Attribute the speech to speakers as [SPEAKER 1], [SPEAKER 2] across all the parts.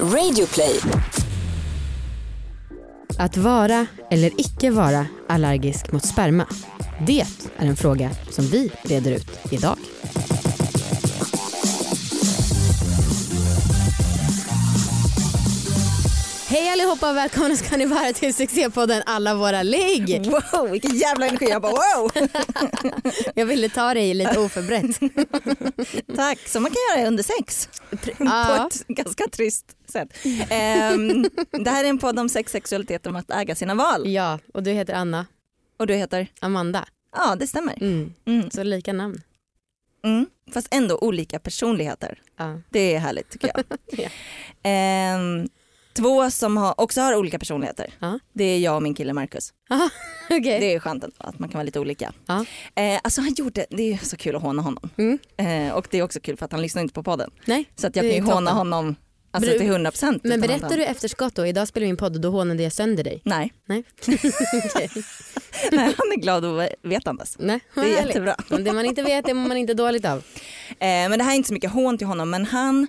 [SPEAKER 1] Radioplay.
[SPEAKER 2] Att vara eller icke vara allergisk mot sperma. Det är en fråga som vi reder ut idag. Hej allihopa och välkomna ska ni vara till succépodden Alla våra ligg.
[SPEAKER 3] Wow, vilken jävla energi. Jag bara wow.
[SPEAKER 2] Jag ville ta dig lite oförberett.
[SPEAKER 3] Tack, som man kan göra under sex. På ett ganska trist sätt. Ehm, det här är en podd om sex, sexualitet och att äga sina val.
[SPEAKER 2] ja, och du heter Anna.
[SPEAKER 3] Och du heter?
[SPEAKER 2] Amanda.
[SPEAKER 3] Ja, det stämmer.
[SPEAKER 2] Mm.
[SPEAKER 3] Mm.
[SPEAKER 2] Så lika namn.
[SPEAKER 3] Mm. Fast ändå olika personligheter.
[SPEAKER 2] Ja.
[SPEAKER 3] Det är härligt tycker jag.
[SPEAKER 2] Ja.
[SPEAKER 3] Ehm, två som har, också har olika personligheter.
[SPEAKER 2] Ja.
[SPEAKER 3] Det är jag och min kille Marcus.
[SPEAKER 2] Aha, okej.
[SPEAKER 3] Det är skönt att man kan vara lite olika.
[SPEAKER 2] Ja.
[SPEAKER 3] Eh, alltså han gjorde, det är så kul att håna honom.
[SPEAKER 2] Mm.
[SPEAKER 3] Eh, och det är också kul för att han lyssnar inte på podden.
[SPEAKER 2] Nej.
[SPEAKER 3] Så att jag kan ju håna honom alltså, till 100 procent.
[SPEAKER 2] Men berättar du efterskott då? Idag spelar vi in podd och då hånade jag sönder dig.
[SPEAKER 3] Nej,
[SPEAKER 2] Nej.
[SPEAKER 3] Nej han är glad och vetandes.
[SPEAKER 2] Nej.
[SPEAKER 3] Det är
[SPEAKER 2] härligt.
[SPEAKER 3] jättebra.
[SPEAKER 2] Men det man inte vet det mår man inte dåligt av.
[SPEAKER 3] Eh, men det här är inte så mycket hån till honom men han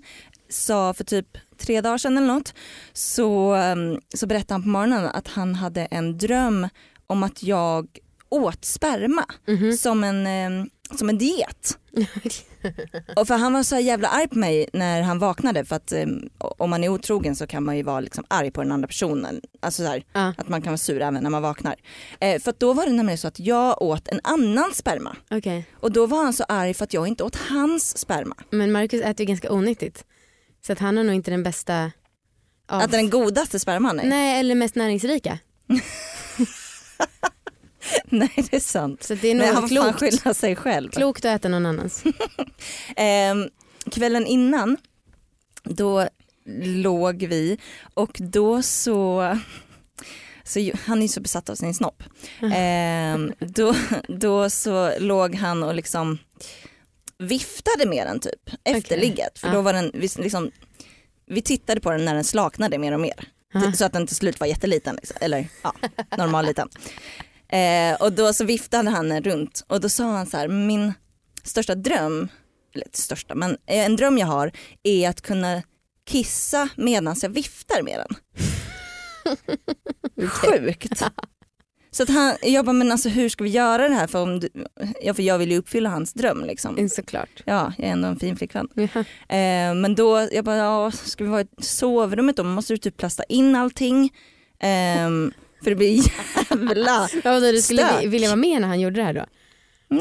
[SPEAKER 3] sa för typ tre dagar sedan eller något så, ehm, så berättade han på morgonen att han hade en dröm om att jag åt sperma
[SPEAKER 2] Mhm.
[SPEAKER 3] som, en, ehm, som en diet. Och för han var så jävla arg på mig när han vaknade för att ehm, om man är otrogen så kan man ju vara liksom arg på den andra personen. Alltså så här,
[SPEAKER 2] Ja.
[SPEAKER 3] att man kan vara sur även när man vaknar. Eh, för då var det nämligen så att jag åt en annan sperma.
[SPEAKER 2] Okej.
[SPEAKER 3] Och då var han så arg för att jag inte åt hans sperma.
[SPEAKER 2] Men Marcus äter ju ganska onyttigt. Så att han har nog inte den bästa av...
[SPEAKER 3] Att den godaste sperman är?
[SPEAKER 2] Nej, eller mest näringsrika.
[SPEAKER 3] Nej det är sant.
[SPEAKER 2] Så det är nog
[SPEAKER 3] han får fan
[SPEAKER 2] klokt,
[SPEAKER 3] skylla sig själv.
[SPEAKER 2] klokt att äta någon annans.
[SPEAKER 3] Ehm, kvällen innan då låg vi och då så, så han är ju så besatt av sin snopp. Ehm, då, då så låg han och liksom viftade med den typ efter
[SPEAKER 2] Okej.
[SPEAKER 3] ligget. För då var den, vi, liksom, vi tittade på den när den slaknade mer och mer.
[SPEAKER 2] Aha.
[SPEAKER 3] Så att den till slut var jätteliten, liksom. eller ja, normal liten. Eh, och då så viftade han runt och då sa han så här, min största dröm, eller inte största men eh, en dröm jag har är att kunna kissa medan jag viftar med den. Sjukt. Så att han, jag bara, men alltså hur ska vi göra det här för, om du, ja, för jag vill ju uppfylla hans dröm liksom.
[SPEAKER 2] Såklart.
[SPEAKER 3] Ja, jag är ändå en fin flickvän. Eh, men då, jag bara, ja, ska vi vara i sovrummet då? Man måste du typ plasta in allting. Ehm, för det blir jävla...
[SPEAKER 2] Ja, då du skulle
[SPEAKER 3] Stök.
[SPEAKER 2] vi- vilja vara med när han gjorde det här då?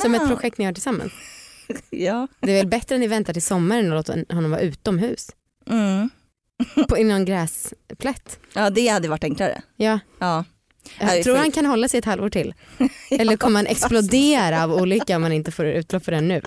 [SPEAKER 2] Som ett
[SPEAKER 3] Nja,
[SPEAKER 2] projekt ni har tillsammans.
[SPEAKER 3] Ja.
[SPEAKER 2] Det är väl bättre att ni väntar till sommaren och låter honom vara utomhus?
[SPEAKER 3] Mm.
[SPEAKER 2] På, I någon gräsplätt?
[SPEAKER 3] ja, det hade varit enklare.
[SPEAKER 2] Ja.
[SPEAKER 3] Ja.
[SPEAKER 2] Jag tror han kan hålla sig ett halvår till? Eller kommer han explodera av olycka om man inte får utlopp för den nu?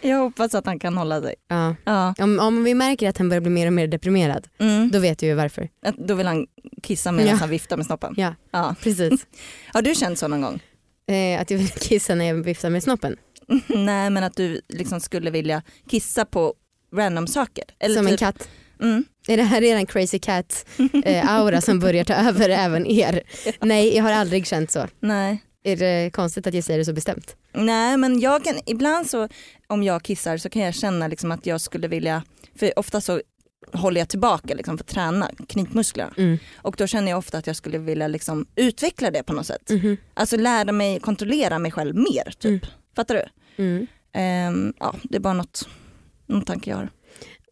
[SPEAKER 3] Jag hoppas att han kan hålla sig.
[SPEAKER 2] Ja.
[SPEAKER 3] Ja.
[SPEAKER 2] Om, om vi märker att han börjar bli mer och mer deprimerad,
[SPEAKER 3] Mm.
[SPEAKER 2] då vet vi ju varför.
[SPEAKER 3] Att- Då vill han kissa medan
[SPEAKER 2] Ja.
[SPEAKER 3] han viftar med snoppen.
[SPEAKER 2] Ja.
[SPEAKER 3] Ja.
[SPEAKER 2] Precis.
[SPEAKER 3] Har du känt så någon gång?
[SPEAKER 2] Eh, att jag vill kissa när jag viftar med snoppen.
[SPEAKER 3] Nej men att du liksom skulle vilja kissa på random saker. Eller
[SPEAKER 2] Som en
[SPEAKER 3] typ,
[SPEAKER 2] katt.
[SPEAKER 3] Mm.
[SPEAKER 2] Är det här redan crazy cat eh, aura som börjar ta över även er? Nej, jag har aldrig känt så.
[SPEAKER 3] Nej.
[SPEAKER 2] Är det konstigt att jag säger det så bestämt?
[SPEAKER 3] Nej men jag kan, ibland så om jag kissar så kan jag känna liksom att jag skulle vilja, för ofta så håller jag tillbaka liksom för att träna knipmusklerna
[SPEAKER 2] Mm.
[SPEAKER 3] och då känner jag ofta att jag skulle vilja liksom utveckla det på något sätt.
[SPEAKER 2] Mhm.
[SPEAKER 3] Alltså lära mig kontrollera mig själv mer typ.
[SPEAKER 2] Mm.
[SPEAKER 3] Fattar du?
[SPEAKER 2] Mm.
[SPEAKER 3] Ehm, ja det är bara något, någon tanke jag har.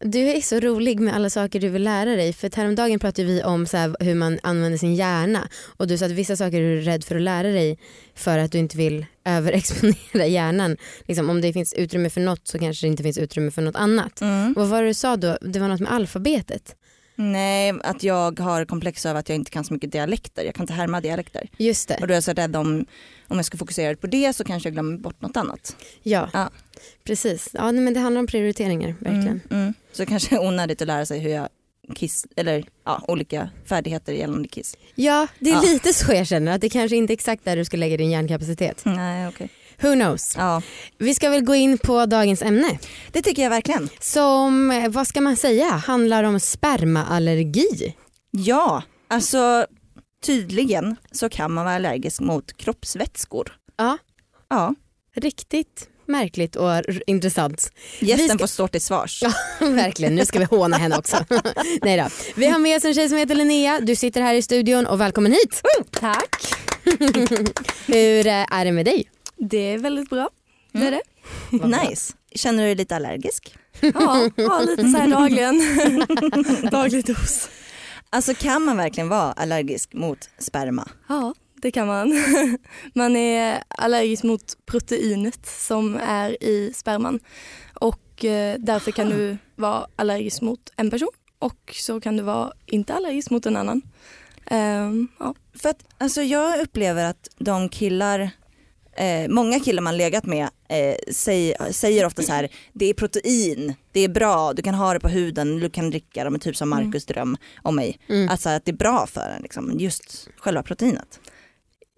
[SPEAKER 2] Du är så rolig med alla saker du vill lära dig. För häromdagen pratade vi om så här, hur man använder sin hjärna. Och du sa att vissa saker är du rädd för att lära dig för att du inte vill överexponera hjärnan. Liksom, om det finns utrymme för något så kanske det inte finns utrymme för något annat. Vad var det du sa då? Det var något med alfabetet.
[SPEAKER 3] Nej att jag har komplex över att jag inte kan så mycket dialekter, jag kan inte härma dialekter.
[SPEAKER 2] Just
[SPEAKER 3] Och
[SPEAKER 2] det.
[SPEAKER 3] då är jag så rädd om, om jag ska fokusera på det så kanske jag glömmer bort något annat.
[SPEAKER 2] Ja,
[SPEAKER 3] Ja.
[SPEAKER 2] Precis. Ja, nej, men det handlar om prioriteringar, verkligen.
[SPEAKER 3] Mm, mm. Så kanske onödigt att lära sig hur jag kiss, eller ja, olika färdigheter gällande kiss.
[SPEAKER 2] Ja, det är
[SPEAKER 3] Ja.
[SPEAKER 2] lite så jag känner. Att det kanske inte är exakt där du ska lägga din hjärnkapacitet.
[SPEAKER 3] Nej okej.
[SPEAKER 2] Who knows?
[SPEAKER 3] Ja
[SPEAKER 2] Vi ska väl gå in på dagens ämne.
[SPEAKER 3] det tycker jag verkligen.
[SPEAKER 2] Som, eh, vad ska man säga, handlar om spermaallergi.
[SPEAKER 3] Ja, alltså tydligen så kan man vara allergisk mot kroppsvätskor.
[SPEAKER 2] Ja.
[SPEAKER 3] Ja,
[SPEAKER 2] Riktigt märkligt och intressant.
[SPEAKER 3] Gästen
[SPEAKER 2] ska-
[SPEAKER 3] får stå till svars.
[SPEAKER 2] Ja, verkligen. Nu ska vi håna henne också. Nej då. Vi har med oss en tjej som heter Linnea. Du sitter här i studion och välkommen hit.
[SPEAKER 1] Tack.
[SPEAKER 2] Hur eh, är det med dig?
[SPEAKER 1] Det är väldigt bra. Det är det.
[SPEAKER 3] Nice. Känner du dig lite allergisk?
[SPEAKER 1] Ja, ja lite så här dagligen. Daglig dos.
[SPEAKER 3] Alltså kan man verkligen vara allergisk mot sperma?
[SPEAKER 1] Ja, det kan man. Man är allergisk mot proteinet som är i sperman och eh, därför kan du vara allergisk mot en person och så kan du vara inte allergisk mot en annan. Ehm, ja.
[SPEAKER 3] För att alltså jag upplever att de killar, eh, många killar man legat med eh, säger, säger ofta så här, det är protein, det är bra, du kan ha det på huden, du kan dricka det, men typ som Markus dröm om mig.
[SPEAKER 2] Mm.
[SPEAKER 3] Alltså att det är bra för en, liksom, just själva proteinet.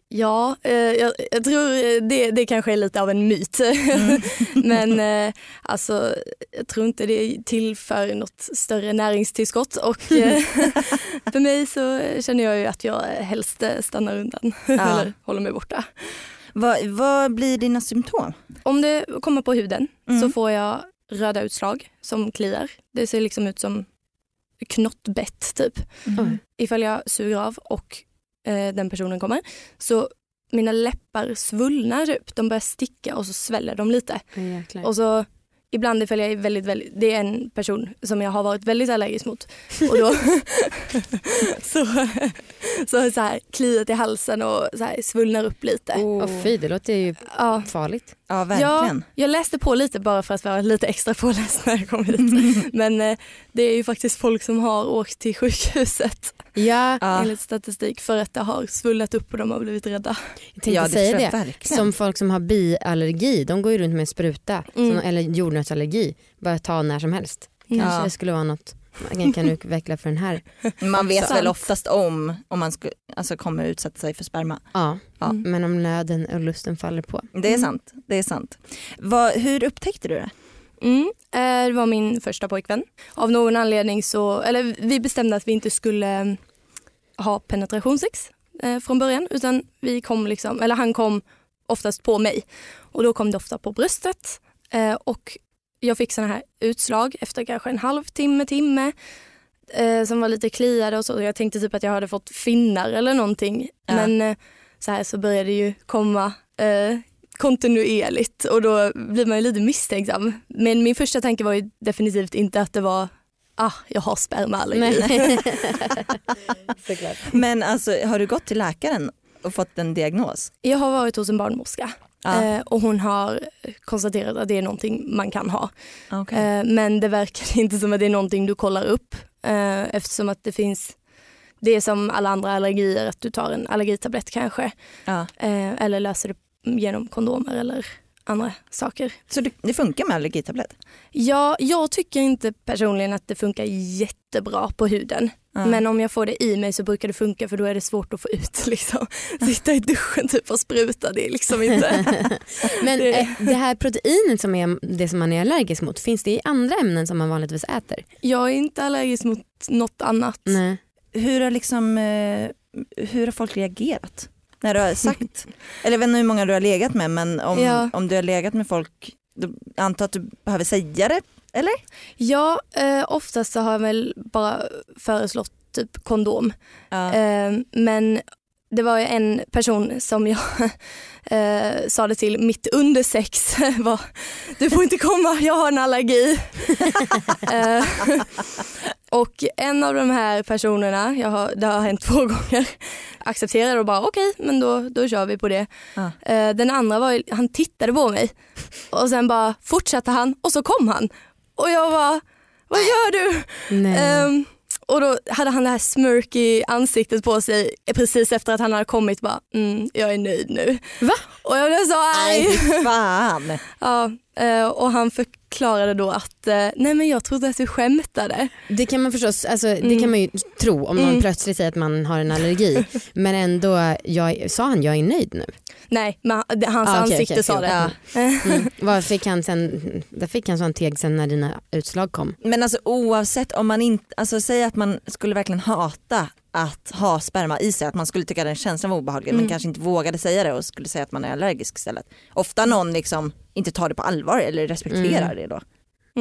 [SPEAKER 1] Ja, eh, jag, jag tror eh, det, det kanske är lite av en myt. Men eh, alltså, jag tror inte det tillför något större näringstillskott och eh, för mig så känner jag ju att jag helst eh, stannar undan eller håller mig borta.
[SPEAKER 3] Vad, vad blir dina symptom?
[SPEAKER 1] Om det kommer på huden
[SPEAKER 3] Mm.
[SPEAKER 1] så får jag röda utslag som kliar. Det ser liksom ut som knottbett typ.
[SPEAKER 2] Oj.
[SPEAKER 1] ifall jag suger av och eh, den personen kommer så mina läppar svullnar typ. De börjar sticka och så sväller de lite.
[SPEAKER 2] Jäklar.
[SPEAKER 1] Och så ibland ifall jag är väldigt, väldigt, det är en person som jag har varit väldigt allergisk mot och då så, så, så här kliet i halsen och så här svullnar upp lite.
[SPEAKER 2] Åh, fy, det låter ju
[SPEAKER 1] Ja.
[SPEAKER 2] farligt.
[SPEAKER 3] Ja verkligen.
[SPEAKER 1] Jag läste på lite bara för att vara lite extra påläst när jag kom hit. Men eh, det är ju faktiskt folk som har åkt till sjukhuset
[SPEAKER 2] Ja,
[SPEAKER 3] Ja,
[SPEAKER 1] enligt statistik för att det har svullat upp och de har blivit rädda.
[SPEAKER 2] jag tänkte
[SPEAKER 3] ja det
[SPEAKER 2] säga det.
[SPEAKER 3] jag verkligen.
[SPEAKER 2] Som folk som har biallergi, de går ju runt med en spruta.
[SPEAKER 1] Mm.
[SPEAKER 2] Som, eller jordnötsallergi, bara ta när som helst.
[SPEAKER 1] Mm.
[SPEAKER 2] Kanske
[SPEAKER 3] Ja.
[SPEAKER 2] det skulle vara något man kan utveckla för den här.
[SPEAKER 3] Man vet väl oftast om om man sku, alltså kommer utsätta sig för sperma.
[SPEAKER 2] Ja,
[SPEAKER 3] Ja.
[SPEAKER 1] Mm.
[SPEAKER 2] men om nöden och lusten faller på.
[SPEAKER 3] Det är sant. Det är sant. Vad, hur upptäckte du det?
[SPEAKER 1] Mm, eh, det var min första pojkvän. Av någon anledning så, eller vi bestämde att vi inte skulle eh, ha penetrationssex eh, från början utan vi kom liksom, eller han kom oftast på mig och då kom det ofta på bröstet eh, och jag fick såna här utslag efter kanske en halvtimme, timme eh, som var lite kliade och så. Jag tänkte typ att jag hade fått finnar eller någonting
[SPEAKER 3] Ja.
[SPEAKER 1] men eh, så här så började det ju komma eh, kontinuerligt och då blir man ju lite misstänksam. Men min första tanke var ju definitivt inte att det var ah, jag har spermaallergi.
[SPEAKER 3] Men alltså har du gått till läkaren och fått en diagnos?
[SPEAKER 1] Jag har varit hos en barnmorska
[SPEAKER 3] Ja.
[SPEAKER 1] eh, och hon har konstaterat att det är någonting man kan ha.
[SPEAKER 3] Okay.
[SPEAKER 1] Eh, men det verkar inte som att det är någonting du kollar upp eh, eftersom att det finns det är som alla andra allergier att du tar en allergitablett kanske
[SPEAKER 3] ja.
[SPEAKER 1] eller löser det genom kondomer eller andra saker.
[SPEAKER 3] Så det, det funkar med allergitablett?
[SPEAKER 1] Ja, jag tycker inte personligen att det funkar jättebra på huden. Men om jag får det i mig så brukar det funka för då är det svårt att få ut. Liksom. Sitta i duschen typ och spruta, det är liksom inte...
[SPEAKER 2] Men
[SPEAKER 1] Det-
[SPEAKER 2] eh, det här proteinet som är det som man är allergisk mot, finns det i andra ämnen som man vanligtvis äter?
[SPEAKER 1] Jag är inte allergisk mot något annat.
[SPEAKER 2] Nej.
[SPEAKER 3] Hur har, liksom, eh, hur har folk reagerat? När du har sagt, eller jag vet inte hur många du har legat med men om,
[SPEAKER 1] Ja.
[SPEAKER 3] om du har legat med folk, då antar att du behöver säga det? Eller?
[SPEAKER 1] Ja, eh, oftast så har jag väl bara föreslått typ kondom.
[SPEAKER 3] Ja.
[SPEAKER 1] Eh, men det var en person som jag eh, sa det till mitt under sex. var, du får inte komma, jag har en allergi. eh, och en av de här personerna, jag har, det har hänt två gånger, accepterade och bara okej, men då, då kör vi på det.
[SPEAKER 3] Ja.
[SPEAKER 1] Eh, den andra var, han tittade på mig och sen bara fortsatte han och så kom han. Och jag bara, vad gör du?
[SPEAKER 2] Nej.
[SPEAKER 1] Ehm, och då hade han det här smirky ansiktet på sig precis efter att han hade kommit bara, mm, jag är nöjd nu.
[SPEAKER 2] Va?
[SPEAKER 1] Och jag blev så
[SPEAKER 3] Nej
[SPEAKER 1] arg.
[SPEAKER 3] fy fan.
[SPEAKER 1] Ja, och han förklarade då att, eh, nej men jag trodde att du skämtade.
[SPEAKER 2] Det kan man förstås, alltså, det
[SPEAKER 1] Mm.
[SPEAKER 2] kan man ju tro om någon
[SPEAKER 1] Mm.
[SPEAKER 2] plötsligt säger att man har en allergi. Men ändå, jag, sa han jag är nöjd nu?
[SPEAKER 1] Nej, men han- det- hans
[SPEAKER 2] Ah, okej,
[SPEAKER 1] ansikte
[SPEAKER 2] okej,
[SPEAKER 1] sa det.
[SPEAKER 3] Ja.
[SPEAKER 2] Mm. Vad fick han sen, där fick han sån teg sen när dina utslag kom?
[SPEAKER 3] Men alltså oavsett om man inte, alltså säg att man skulle verkligen hata att ha sperma i sig, att man skulle tycka den känslan var obehaglig men
[SPEAKER 1] Mm.
[SPEAKER 3] kanske inte vågade säga det och skulle säga att man är allergisk istället. Ofta någon liksom inte tar det på allvar eller respekterar
[SPEAKER 2] Mm.
[SPEAKER 3] det då.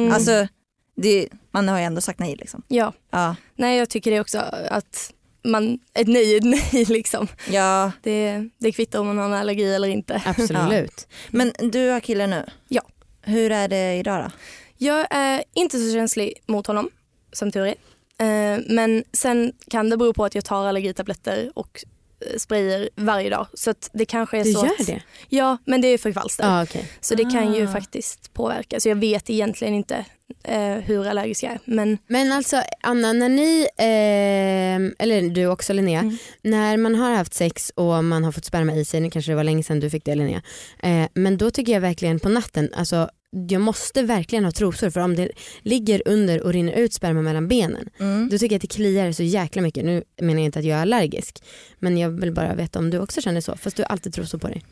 [SPEAKER 1] Mm.
[SPEAKER 3] Alltså det, man har ju ändå sagt nej liksom.
[SPEAKER 1] ja.
[SPEAKER 3] Ja.
[SPEAKER 1] Nej jag tycker det också att man, ett nej är ett nej liksom.
[SPEAKER 3] ja,
[SPEAKER 1] Det, det kvittar om man har en allergi eller inte.
[SPEAKER 2] Absolut.
[SPEAKER 3] men du har kille nu.
[SPEAKER 1] Ja.
[SPEAKER 3] Hur är det idag då?
[SPEAKER 1] Jag är inte så känslig mot honom som tur är. Eh, Men sen kan det bero på att jag tar allergitabletter och eh, sprayer varje dag. Så att det kanske är
[SPEAKER 2] Du
[SPEAKER 1] så
[SPEAKER 2] gör
[SPEAKER 1] att,
[SPEAKER 2] det?
[SPEAKER 1] Ja, men det är för kvalster.
[SPEAKER 2] Ja okej.
[SPEAKER 1] Så det kan ju
[SPEAKER 3] Ah.
[SPEAKER 1] faktiskt påverka. Så jag vet egentligen inte eh, hur allergisk jag är. Men
[SPEAKER 2] Men alltså Anna, när ni, eh, eller du också Linnea,
[SPEAKER 1] Mm.
[SPEAKER 2] när man har haft sex och man har fått sperma i sig, nu kanske det var länge sedan du fick det Linnea, eh, men då tycker jag verkligen på natten, alltså jag måste verkligen ha trosor för om det ligger under och rinner ut sperma mellan benen
[SPEAKER 3] Mm.
[SPEAKER 2] då tycker jag att det kliar så jäkla mycket. Nu menar jag inte att jag är allergisk men jag vill bara veta om du också känner så fast du har alltid trosor på dig.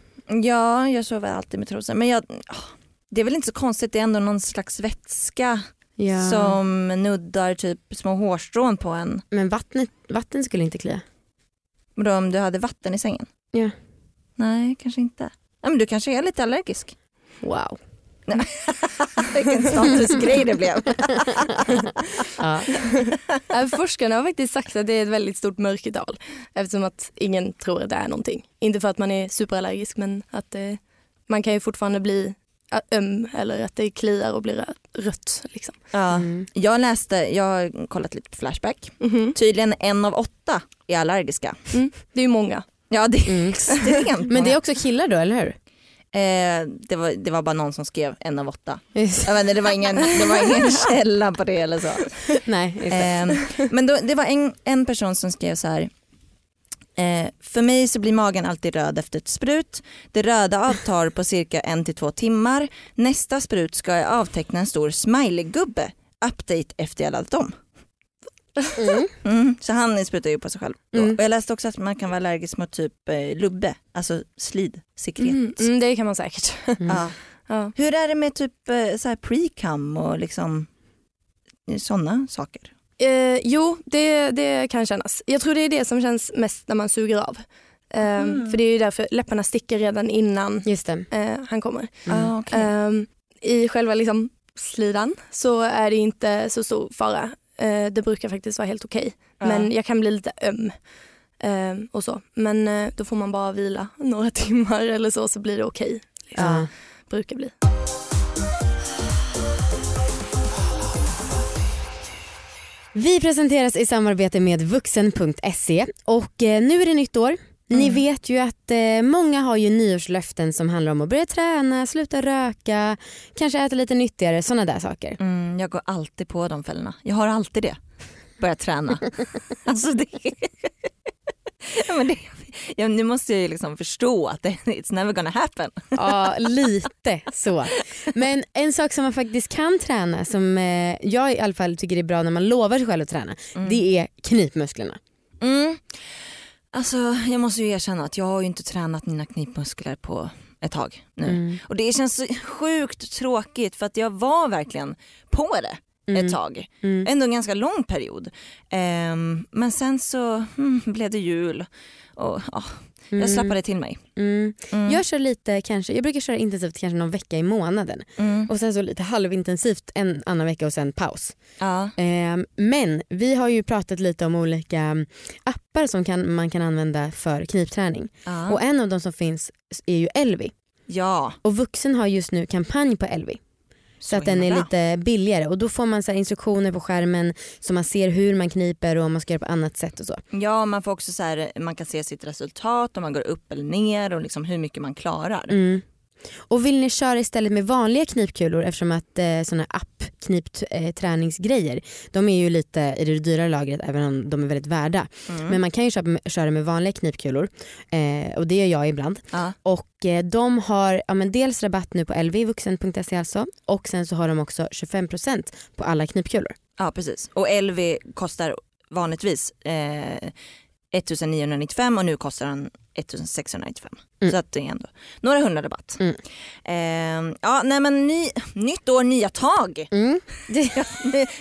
[SPEAKER 3] Ja, jag sover alltid med trosor. Men jag, det är väl inte så konstigt, det är ändå någon slags vätska
[SPEAKER 2] Ja.
[SPEAKER 3] som nuddar typ små hårstrån på en.
[SPEAKER 2] Men vattnet, vatten skulle inte klia.
[SPEAKER 3] Men då om du hade vatten i sängen?
[SPEAKER 2] Ja.
[SPEAKER 3] Nej, kanske inte. Ja, men du kanske är lite allergisk.
[SPEAKER 2] Wow.
[SPEAKER 3] Vilken statusgrej det blev.
[SPEAKER 2] Ja.
[SPEAKER 1] forskarna har faktiskt sagt att det är ett väldigt stort mörkertal. Eftersom att ingen tror att det är någonting. Inte för att man är superallergisk men att eh, man kan ju fortfarande bli öm eller att det kliar och blir rö- rött. Liksom.
[SPEAKER 3] Ja.
[SPEAKER 2] Mm.
[SPEAKER 3] Jag läste, jag har kollat lite på Flashback.
[SPEAKER 1] Mhm.
[SPEAKER 3] Tydligen en av åtta är allergiska.
[SPEAKER 1] Mm. Det är ju många.
[SPEAKER 3] Ja det är
[SPEAKER 2] Mm.
[SPEAKER 3] extremt
[SPEAKER 2] Men det är
[SPEAKER 3] många.
[SPEAKER 2] också killar då eller hur?
[SPEAKER 3] Eh, det, var, det var bara någon som skrev en av åtta.
[SPEAKER 2] Just.
[SPEAKER 3] Jag inte, det, var ingen, det var ingen källa på det eller så.
[SPEAKER 2] Nej.
[SPEAKER 3] Ehm, men då, det var en, en person som skrev så här. Eh, för mig så blir magen alltid röd efter ett sprut. Det röda avtar på cirka en till två timmar. Nästa sprut ska jag avteckna en stor smileygubbe. Update efter jag laddat om.
[SPEAKER 2] Mm.
[SPEAKER 3] Mm, så han sprutar ju på sig själv. då.
[SPEAKER 2] Mm.
[SPEAKER 3] Och jag läste också att man kan vara allergisk mot typ eh, lubbe, alltså slid, sekret.
[SPEAKER 1] Mm. Mm, det kan man säkert.
[SPEAKER 2] Mm.
[SPEAKER 3] Ja.
[SPEAKER 1] ja.
[SPEAKER 3] Hur är det med typ eh, så här pre-cum och liksom sådana saker?
[SPEAKER 1] Eh, jo, det, det kan kännas. Jag tror det är det som känns mest när man suger av. Eh,
[SPEAKER 3] Mm.
[SPEAKER 1] För det är ju därför läpparna sticker redan innan
[SPEAKER 2] Just det.
[SPEAKER 1] eh, han kommer.
[SPEAKER 2] Mm.
[SPEAKER 3] Ah, okej.
[SPEAKER 1] Ehm, I själva liksom slidan så är det inte så stor fara. Eh, det brukar faktiskt vara helt okej.
[SPEAKER 3] Ja.
[SPEAKER 1] Men jag kan bli lite öm. ehm, och så. Men eh, då får man bara vila några timmar eller så så blir det okej. liksom.
[SPEAKER 2] Ja.
[SPEAKER 1] Brukar bli.
[SPEAKER 2] Vi presenteras i samarbete med vuxen.se och eh, nu är det nytt år. Ni
[SPEAKER 3] Mm.
[SPEAKER 2] vet ju att eh, många har ju nyårslöften som handlar om att börja träna, sluta röka, kanske äta lite nyttigare, sådana där saker.
[SPEAKER 3] Mm, jag går alltid på de fällorna. Jag har alltid det. Börja träna. alltså det... ja, men det... Ja, nu måste jag ju liksom förstå att det, it's never gonna happen.
[SPEAKER 2] Ja, lite så. Men en sak som man faktiskt kan träna, som eh, jag i alla fall tycker är bra när man lovar sig själv att träna,
[SPEAKER 3] Mm.
[SPEAKER 2] det är knipmusklerna.
[SPEAKER 3] Alltså jag måste ju erkänna att jag har ju inte tränat mina knipmuskler på ett tag nu.
[SPEAKER 2] Mm.
[SPEAKER 3] Och det känns sjukt tråkigt för att jag var verkligen på det
[SPEAKER 2] Mm.
[SPEAKER 3] ett tag.
[SPEAKER 2] Mm.
[SPEAKER 3] Ändå en ganska lång period. Ehm, men sen så mm, blev det jul och ja, jag
[SPEAKER 2] Mm.
[SPEAKER 3] slappade till mig.
[SPEAKER 2] Mm.
[SPEAKER 3] Mm.
[SPEAKER 2] Jag kör lite kanske, jag brukar köra intensivt kanske någon vecka i månaden
[SPEAKER 3] Mm.
[SPEAKER 2] och sen så lite halvintensivt en annan vecka och sen paus.
[SPEAKER 3] Ja.
[SPEAKER 2] Ehm, men vi har ju pratat lite om olika mm, appar som kan, man kan använda för knipträning
[SPEAKER 3] Ja.
[SPEAKER 2] och en av de som finns är ju Elvi
[SPEAKER 3] ja.
[SPEAKER 2] och Vuxen har just nu kampanj på Elvi. Så, att den är
[SPEAKER 3] bra.
[SPEAKER 2] lite billigare och då får man så instruktioner på skärmen så man ser hur man kniper och om man ska göra på annat sätt och så.
[SPEAKER 3] Ja man får också så här, man kan se sitt resultat om man går upp eller ner och liksom hur mycket man klarar.
[SPEAKER 2] Mm. Och vill ni köra istället med vanliga knipkulor eftersom att eh, sådana app knipträningsgrejer eh, de är ju lite i det dyrare lagret även om de är väldigt värda.
[SPEAKER 3] Mm.
[SPEAKER 2] Men man kan ju köra med, köra med vanliga knipkulor eh, och det gör jag ibland.
[SPEAKER 3] ja.
[SPEAKER 2] Och eh, de har ja, men dels rabatt nu på lvvuxen.se alltså och sen så har de också 25% på alla knipkulor.
[SPEAKER 3] ja precis och LV kostar vanligtvis eh, 1995 och nu kostar den 1695.
[SPEAKER 2] Mm.
[SPEAKER 3] Så att det är ändå några hundra rabatt.
[SPEAKER 2] Mm.
[SPEAKER 3] Eh, ja nej men ny, nytt år nya tag.
[SPEAKER 2] Mm.
[SPEAKER 3] nu,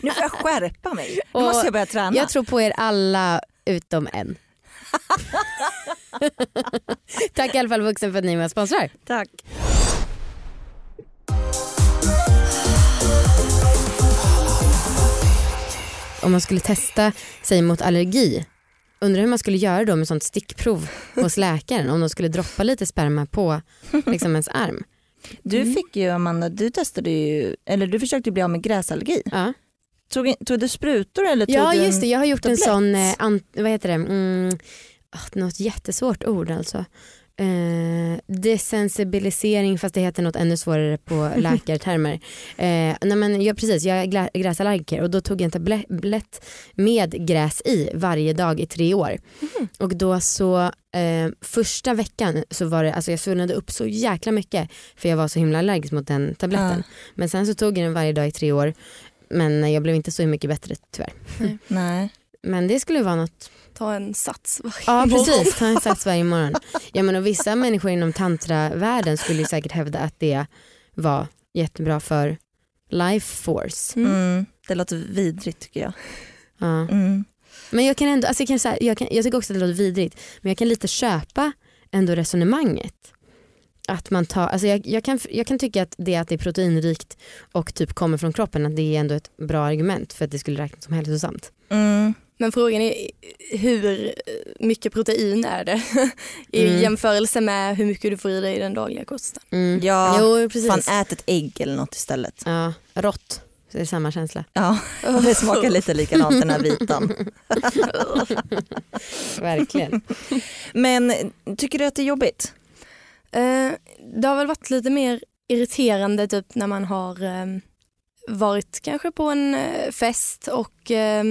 [SPEAKER 3] nu får jag skärpa mig. Nu
[SPEAKER 2] Och
[SPEAKER 3] måste jag börja träna.
[SPEAKER 2] Jag tror på er alla utom en. Tack i alla fall Vuxen för att ni är med och sponsrar.
[SPEAKER 3] Tack.
[SPEAKER 2] Om man skulle testa sig mot allergi, undrar hur man skulle göra då med sånt stickprov hos läkaren om de skulle droppa lite sperma på liksom ens arm.
[SPEAKER 3] Du
[SPEAKER 2] Mm.
[SPEAKER 3] fick ju Amanda, du testade ju, eller du försökte bli av med gräsallergi.
[SPEAKER 2] Ja.
[SPEAKER 3] Tog, tog du sprutor eller tog
[SPEAKER 2] Ja
[SPEAKER 3] du en...
[SPEAKER 2] just det, jag har gjort en
[SPEAKER 3] tablett?
[SPEAKER 2] sån, eh, an, vad heter det, mm, ah, något jättesvårt ord alltså. Eh, desensibilisering fast det heter något ännu svårare på läkartermer. Eh, nej men, ja, precis, jag är gräsallergiker och då tog jag en tablett med gräs i varje dag i tre år. Och då så eh, första veckan så var det, alltså jag svullnade upp så jäkla mycket för jag var så himla allergisk mot den tabletten. Men sen så tog jag den varje dag i tre år men jag blev inte så mycket bättre tyvärr.
[SPEAKER 3] Nej.
[SPEAKER 2] Men det skulle vara något.
[SPEAKER 1] Ta en sats varje
[SPEAKER 2] Ja
[SPEAKER 1] morgon.
[SPEAKER 2] precis, ta en sats varje morgon. Ja, men och vissa människor inom tantravärlden skulle ju säkert hävda att det var jättebra för life force.
[SPEAKER 1] Mm.
[SPEAKER 3] Mm. Det låter vidrigt tycker jag.
[SPEAKER 2] Ja.
[SPEAKER 3] Mm.
[SPEAKER 2] Men jag kan ändå, alltså jag, kan, så här, jag, kan, jag tycker också att det låter vidrigt men jag kan lite köpa ändå resonemanget. Att man tar, alltså jag, jag, kan, jag kan tycka att det att det är proteinrikt och typ kommer från kroppen att det är ändå ett bra argument för att det skulle räknas som hälsosamt.
[SPEAKER 3] Mm.
[SPEAKER 1] Men frågan är hur mycket protein är det i
[SPEAKER 2] Mm.
[SPEAKER 1] jämförelse med hur mycket du får i dig i den dagliga kosten.
[SPEAKER 2] Mm.
[SPEAKER 3] Ja,
[SPEAKER 2] Jo precis.
[SPEAKER 3] fan ät ett ägg eller något istället.
[SPEAKER 2] Ja, rått. Så det är samma känsla.
[SPEAKER 3] Ja, det smakar lite likadant den här vitan.
[SPEAKER 2] Verkligen.
[SPEAKER 3] Men tycker du att det är jobbigt?
[SPEAKER 1] Eh, det har väl varit lite mer irriterande typ när man har eh, varit kanske på en eh, fest och eh,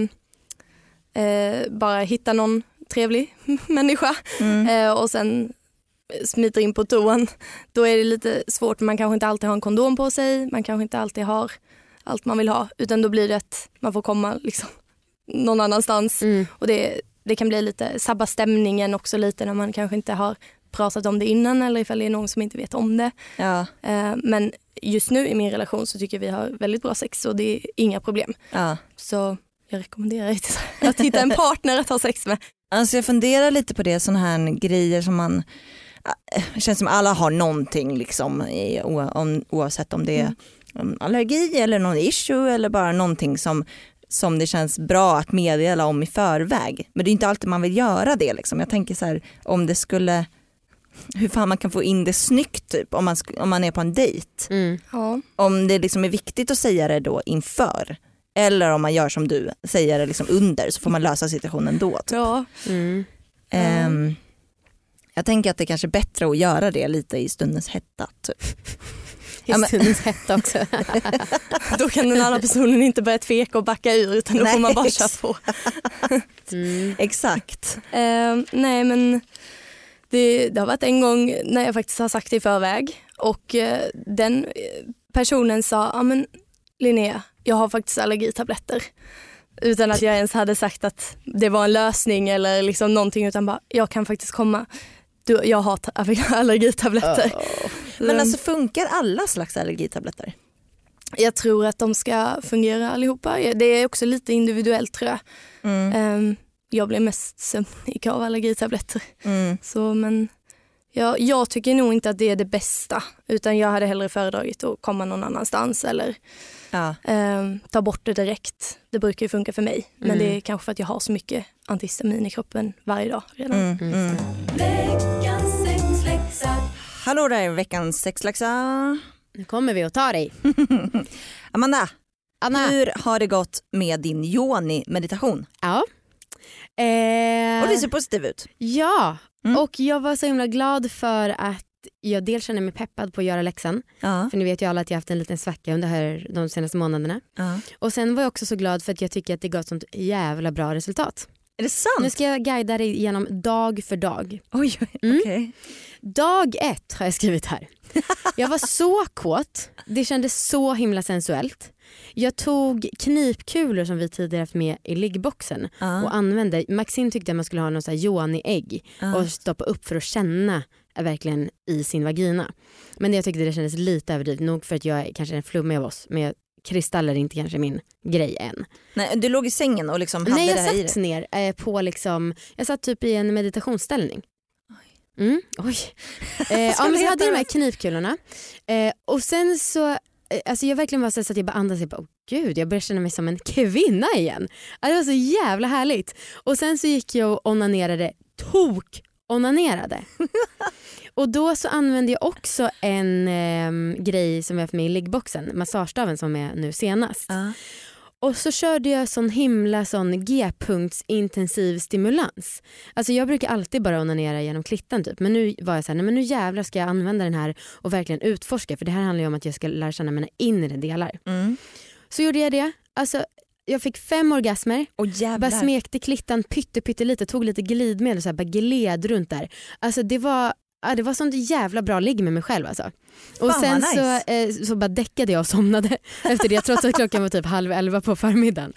[SPEAKER 1] eh, bara hittar någon trevlig människa
[SPEAKER 3] Mm.
[SPEAKER 1] eh, och sen smiter in på toan. Då är det lite svårt, man kanske inte alltid har en kondom på sig, man kanske inte alltid har allt man vill ha utan då blir det att man får komma liksom någon annanstans
[SPEAKER 2] Mm.
[SPEAKER 1] och det, det kan bli lite, sabba stämningen också lite när man kanske inte har pratat om det innan eller ifall det är någon som inte vet om det.
[SPEAKER 3] Ja,
[SPEAKER 1] Eh, men just nu i min relation så tycker jag vi har väldigt bra sex och det är inga problem.
[SPEAKER 3] ja.
[SPEAKER 1] Så jag rekommenderar er till att hitta en partner att ha sex med.
[SPEAKER 3] Alltså jag funderar lite på det, sådana här grejer som man äh, det känns som alla har någonting liksom oavsett om det är om allergi eller någon issue eller bara någonting som, som det känns bra att meddela om i förväg. Men det är inte alltid man vill göra det liksom. Jag tänker så här om det skulle hur fan man kan få in det snyggt typ om man, om man är på en dejt.
[SPEAKER 2] Mm.
[SPEAKER 1] Ja.
[SPEAKER 3] Om det liksom är viktigt att säga det då inför. Eller om man gör som du, säger det liksom under så får man lösa situationen då. Typ.
[SPEAKER 1] ja.
[SPEAKER 2] Mm.
[SPEAKER 3] Ehm, jag tänker att det kanske är bättre att göra det lite i stundens hetta. Typ. Men-
[SPEAKER 2] Stundens hetta också.
[SPEAKER 1] Då kan den andra personen inte börja tveka och backa ur utan då
[SPEAKER 3] Nej,
[SPEAKER 1] får man bara köra på.
[SPEAKER 2] Mm.
[SPEAKER 3] Exakt.
[SPEAKER 1] Eh, nej men det, det har varit en gång när jag faktiskt har sagt det i förväg och eh, den eh, personen sa, ja men Linnea, jag har faktiskt allergitabletter. Utan att jag ens hade sagt att det var en lösning eller liksom någonting utan bara, jag kan faktiskt komma. Du, jag har ta- allergitabletter.
[SPEAKER 3] Men alltså funkar alla slags allergitabletter?
[SPEAKER 1] Jag tror att de ska fungera allihopa. Det är också lite individuellt tror jag.
[SPEAKER 3] Mm.
[SPEAKER 1] Ehm, jag blir mest sömnig av allergitabletter.
[SPEAKER 3] Mm.
[SPEAKER 1] Så, men jag, jag tycker nog inte att det är det bästa utan jag hade hellre föredragit att komma någon annanstans eller
[SPEAKER 3] Ja.
[SPEAKER 1] ehm, ta bort det direkt. Det brukar ju funka för mig men
[SPEAKER 2] Mm.
[SPEAKER 1] det är kanske för att jag har så mycket antihistamin i kroppen varje dag redan.
[SPEAKER 3] Mm. Mm.
[SPEAKER 4] Veckans sexläxa.
[SPEAKER 3] Hallå där, veckans sexläxa.
[SPEAKER 2] Nu kommer vi att ta dig.
[SPEAKER 3] Amanda,
[SPEAKER 2] Anna.
[SPEAKER 3] hur har det gått med din yoni-meditation?
[SPEAKER 2] Ja. Eh,
[SPEAKER 3] Och det ser positiv ut.
[SPEAKER 2] ja,
[SPEAKER 3] Mm.
[SPEAKER 2] och jag var så himla glad för att jag dels känner mig peppad på att göra läxan.
[SPEAKER 3] Ja.
[SPEAKER 2] För ni vet ju alla att jag haft en liten svacka under här, de senaste månaderna.
[SPEAKER 3] ja.
[SPEAKER 2] Och sen var jag också så glad för att jag tycker att det gav sånt jävla bra resultat.
[SPEAKER 3] Är det sant?
[SPEAKER 2] Nu ska jag guida dig igenom dag för dag.
[SPEAKER 3] Oj,
[SPEAKER 2] Mm.
[SPEAKER 3] okej.
[SPEAKER 2] Dag ett har jag skrivit här. Jag var så kåt, det kändes så himla sensuellt. Jag tog knipkulor som vi tidigare haft med i liggboxen
[SPEAKER 3] Ja.
[SPEAKER 2] och använde. Maxine tyckte att man skulle ha någon sån här yoni-ägg
[SPEAKER 3] Ja.
[SPEAKER 2] och stoppa upp för att känna verkligen i sin vagina. Men jag tyckte det kändes lite överdrivet, nog för att jag är kanske den flummiga av oss men jag kristaller är inte kanske min grej än.
[SPEAKER 3] Nej, du låg i sängen och liksom hade
[SPEAKER 2] Nej
[SPEAKER 3] det här
[SPEAKER 2] jag
[SPEAKER 3] i
[SPEAKER 2] satt ner eh, på liksom, jag satt typ i en meditationsställning. Mm, oj. Eh, ja, men så hade jag de här knipkulorna eh, och sen så, eh, alltså jag verkligen var så att jag bara andades, jag bara, oh, gud jag började känna mig som en kvinna igen. Ja, det var så jävla härligt. Och sen så gick jag och onanerade, tok onanerade. och då så använde jag också en eh, grej som jag har för mig i liggboxen, massagestaven som är nu senast.
[SPEAKER 3] Ja.
[SPEAKER 2] Och så körde jag sån himla sån G-punkts intensiv stimulans. Alltså jag brukar alltid bara onanera genom klittan typ. Men nu var jag såhär, nej men nu jävlar ska jag använda den här och verkligen utforska. För det här handlar ju om att jag ska lära känna mina inre delar.
[SPEAKER 3] Mm.
[SPEAKER 2] Så gjorde jag det. Alltså jag fick fem orgasmer.
[SPEAKER 3] Och
[SPEAKER 2] Bara smekte klittan pytte, pytte lite, tog lite glidmedel och så här, bara gled runt där. Alltså det var, ja, det var sånt jävla bra ligg med mig själv alltså. Och
[SPEAKER 3] Fan,
[SPEAKER 2] sen
[SPEAKER 3] vad
[SPEAKER 2] så,
[SPEAKER 3] nice.
[SPEAKER 2] eh, så bara däckade jag och somnade efter det trots att klockan var typ halv elva på förmiddagen.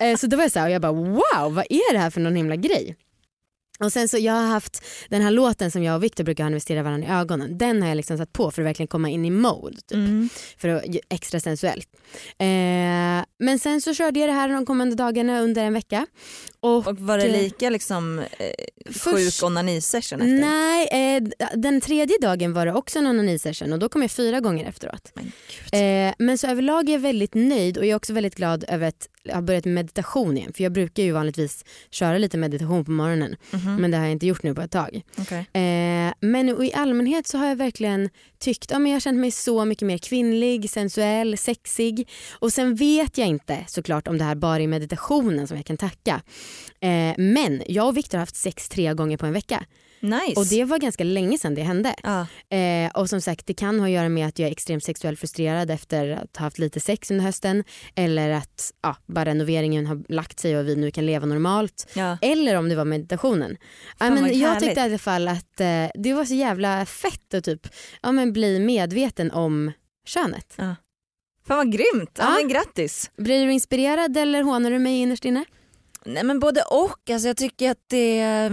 [SPEAKER 2] Eh, så då var jag så här, och jag bara wow vad är det här för någon himla grej? Och sen så jag har haft den här låten som jag och Victor brukar investera varandra i ögonen. Den har jag liksom satt på för att verkligen komma in i mode. Typ
[SPEAKER 3] Mm.
[SPEAKER 2] för att extra sensuellt. Eh, men sen så körde jag det här de kommande dagarna under en vecka. Och,
[SPEAKER 3] Och var det
[SPEAKER 2] eh,
[SPEAKER 3] lika liksom eh,
[SPEAKER 2] först-
[SPEAKER 3] sjuk onani-session efter?
[SPEAKER 2] Nej, eh, den tredje dagen var det också en onani-session och då kom jag fyra gånger efteråt.
[SPEAKER 3] Men.
[SPEAKER 2] Eh, men så överlag är jag väldigt nöjd och jag är också väldigt glad över att har börjat med meditation igen. För jag brukar ju vanligtvis köra lite meditation på morgonen
[SPEAKER 3] Mhm.
[SPEAKER 2] men det har jag inte gjort nu på ett tag.
[SPEAKER 3] Okej.
[SPEAKER 2] Eh, men i allmänhet så har jag verkligen tyckt, ja, men jag har känt mig så mycket mer kvinnlig, sensuell, sexig. Och sen vet jag inte såklart om det här bara är meditationen som jag kan tacka. Eh, men jag och Viktor har haft sex tre gånger på en vecka.
[SPEAKER 3] Nice.
[SPEAKER 2] Och det var ganska länge sedan det hände.
[SPEAKER 3] ja.
[SPEAKER 2] Eh, och som sagt det kan ha att göra med att jag är extremt sexuellt frustrerad efter att ha haft lite sex under hösten. Eller att ja, bara renoveringen har lagt sig och vi nu kan leva normalt.
[SPEAKER 3] Ja.
[SPEAKER 2] Eller om det var meditationen. Ja,
[SPEAKER 3] Fan,
[SPEAKER 2] men jag
[SPEAKER 3] härligt.
[SPEAKER 2] tyckte i alla fall att eh, det var så jävla fett att typ, ja, men bli medveten om könet.
[SPEAKER 3] Fan vad grymt. Ja,
[SPEAKER 2] Ja.
[SPEAKER 3] men grattis.
[SPEAKER 2] Blir du inspirerad eller hånar du mig innerst inne?
[SPEAKER 3] Nej men både och. Alltså, jag tycker att det,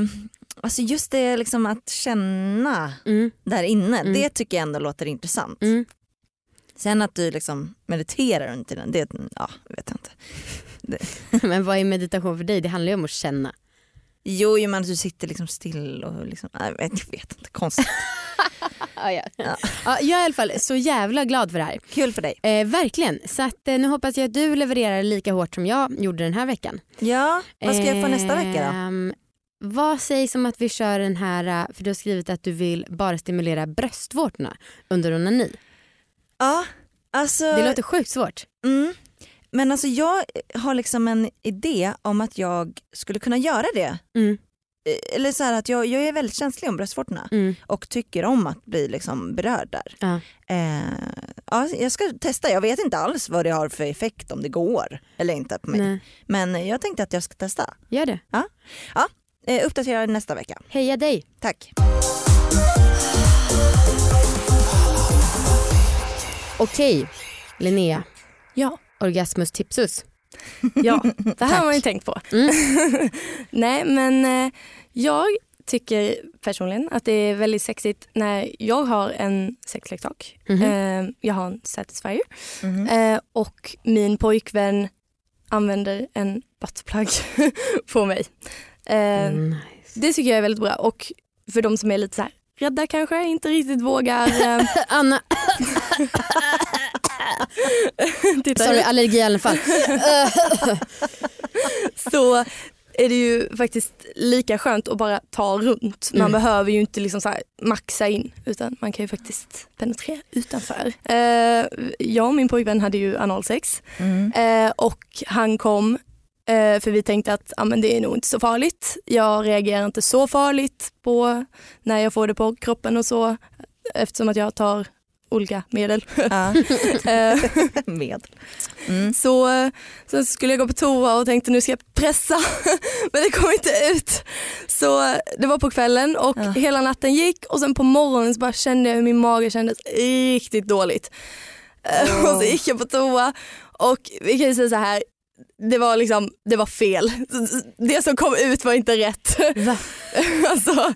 [SPEAKER 3] alltså just det liksom att känna
[SPEAKER 2] Mm,
[SPEAKER 3] där inne,
[SPEAKER 2] Mm.
[SPEAKER 3] det tycker jag ändå låter intressant.
[SPEAKER 2] mm.
[SPEAKER 3] Sen att du liksom mediterar under tiden, det ja, jag vet inte.
[SPEAKER 2] Men vad är meditation för dig? Det handlar ju om att känna.
[SPEAKER 3] Jo, jo men att du sitter liksom still och liksom, jag vet, jag inte, konstigt.
[SPEAKER 2] Ja, ja.
[SPEAKER 3] Ja.
[SPEAKER 2] Ja, jag är i alla fall så jävla glad för det här.
[SPEAKER 3] Kul för dig.
[SPEAKER 2] Eh, verkligen. Så att, eh, nu hoppas jag att du levererar lika hårt som jag gjorde den här veckan.
[SPEAKER 3] Ja, vad ska jag få nästa vecka då?
[SPEAKER 2] Vad sägs om att vi kör den här, eh, för du har skrivit att du vill bara stimulera bröstvårtorna under onani.
[SPEAKER 3] Ja, alltså,
[SPEAKER 2] Det låter sjukt svårt.
[SPEAKER 3] mm, men alltså jag har liksom en idé om att jag skulle kunna göra det.
[SPEAKER 2] Mm,
[SPEAKER 3] Eh, Eller så här att jag, jag är väldigt känslig om bröstvårtorna
[SPEAKER 2] mm,
[SPEAKER 3] och tycker om att bli liksom berörd där.
[SPEAKER 2] ja.
[SPEAKER 3] Eh, ja, jag ska testa, jag vet inte alls vad det har för effekt om det går eller inte på mig.
[SPEAKER 2] Nej,
[SPEAKER 3] Men jag tänkte att jag ska testa.
[SPEAKER 2] gör det.
[SPEAKER 3] Eh, uppdatera nästa vecka.
[SPEAKER 2] Heja dig.
[SPEAKER 3] Tack.
[SPEAKER 2] Okej, Linnea.
[SPEAKER 1] Ja.
[SPEAKER 2] Orgasmus tipsus.
[SPEAKER 1] Ja, det här har man ju tänkt på.
[SPEAKER 2] Mm.
[SPEAKER 1] Nej men eh, jag tycker personligen att det är väldigt sexigt när jag har en sexleksak.
[SPEAKER 2] Mhm.
[SPEAKER 1] Eh, jag har en Satisfyer
[SPEAKER 3] Mhm.
[SPEAKER 1] eh, och min pojkvän använder en buttplug på mig. Eh,
[SPEAKER 2] Mm, nice.
[SPEAKER 1] Det tycker jag är väldigt bra och för de som är lite så här rädda kanske, inte riktigt vågar eh,
[SPEAKER 2] Anna, sorry
[SPEAKER 1] ut,
[SPEAKER 2] allergi i alla fall.
[SPEAKER 1] så är det ju faktiskt lika skönt att bara ta runt. Man
[SPEAKER 2] Mm.
[SPEAKER 1] behöver ju inte liksom så maxa in utan man kan ju faktiskt penetrera utanför. Eh, jag och min pojkvän hade ju analsex
[SPEAKER 3] Mm.
[SPEAKER 1] eh, och han kom för vi tänkte att ah, men det är nog inte så farligt. Jag reagerar inte så farligt på när jag får det på kroppen och så eftersom att jag tar olika medel.
[SPEAKER 3] Ja.
[SPEAKER 1] Eh,
[SPEAKER 3] Med. Mm.
[SPEAKER 1] Så eh, sen skulle jag gå på toa och tänkte nu ska jag pressa men det kom inte ut. Så eh, det var på kvällen och
[SPEAKER 3] Ja.
[SPEAKER 1] hela natten gick och sen på morgonen bara kände jag hur min mage kändes riktigt dåligt. Eh,
[SPEAKER 3] Åh.
[SPEAKER 1] Och så gick jag på toa och vi kan ju säga så här det var liksom, det var fel. Det som kom ut var inte rätt. Alltså,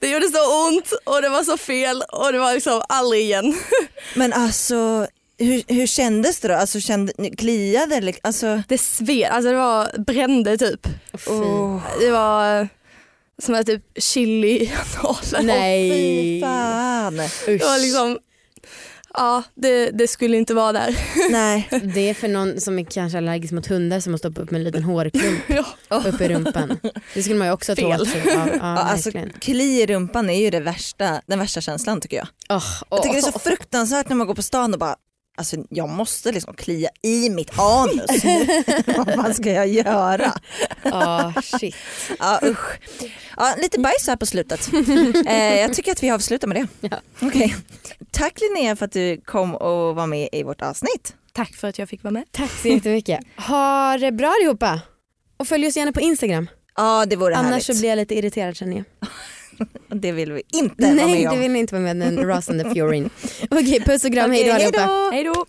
[SPEAKER 1] det gjorde så ont och det var så fel och det var liksom aldrig igen.
[SPEAKER 3] Men alltså hur, hur kändes det då? Alltså kände, kliade det? Alltså,
[SPEAKER 1] Det sved, alltså det var brände typ.
[SPEAKER 3] oh,
[SPEAKER 1] Det var som att typ chili i analen.
[SPEAKER 2] Nej.
[SPEAKER 3] fy fan.
[SPEAKER 1] Det var liksom, ja det, det skulle inte vara där.
[SPEAKER 3] Nej.
[SPEAKER 2] Det är för någon som är kanske allergisk mot hundar som måste stoppa upp med en liten hårklump
[SPEAKER 1] Ja.
[SPEAKER 2] upp i rumpan. Det skulle man ju också
[SPEAKER 1] Fel.
[SPEAKER 2] tålt. sig av. Ja,
[SPEAKER 3] Ja, alltså, kli i rumpan är ju det värsta, den värsta känslan tycker jag.
[SPEAKER 2] Åh,
[SPEAKER 3] Jag tycker det är så fruktansvärt när man går på stan och bara Alltså jag måste liksom klia i mitt anus. Vad fan ska jag göra?
[SPEAKER 2] åh, shit.
[SPEAKER 3] Ja usch. Ja, lite bajs här på slutet. Eh, jag tycker att vi avslutar med det.
[SPEAKER 2] Ja.
[SPEAKER 3] Okej. Tack Linnea för att du kom och var med i vårt avsnitt.
[SPEAKER 1] Tack för att jag fick vara med.
[SPEAKER 2] Tack så jättemycket. Ha det bra allihopa. Och följ oss gärna på Instagram.
[SPEAKER 3] Ja det vore
[SPEAKER 2] Annars
[SPEAKER 3] härligt.
[SPEAKER 2] så blir jag lite irriterad känner jag.
[SPEAKER 3] Det vill vi inte vara
[SPEAKER 2] Nej
[SPEAKER 3] med om.
[SPEAKER 2] det vill ni inte vara med den Ross and the Furin. Okej puss och kram, hej då allihopa.
[SPEAKER 3] hejdå.
[SPEAKER 1] Hej då!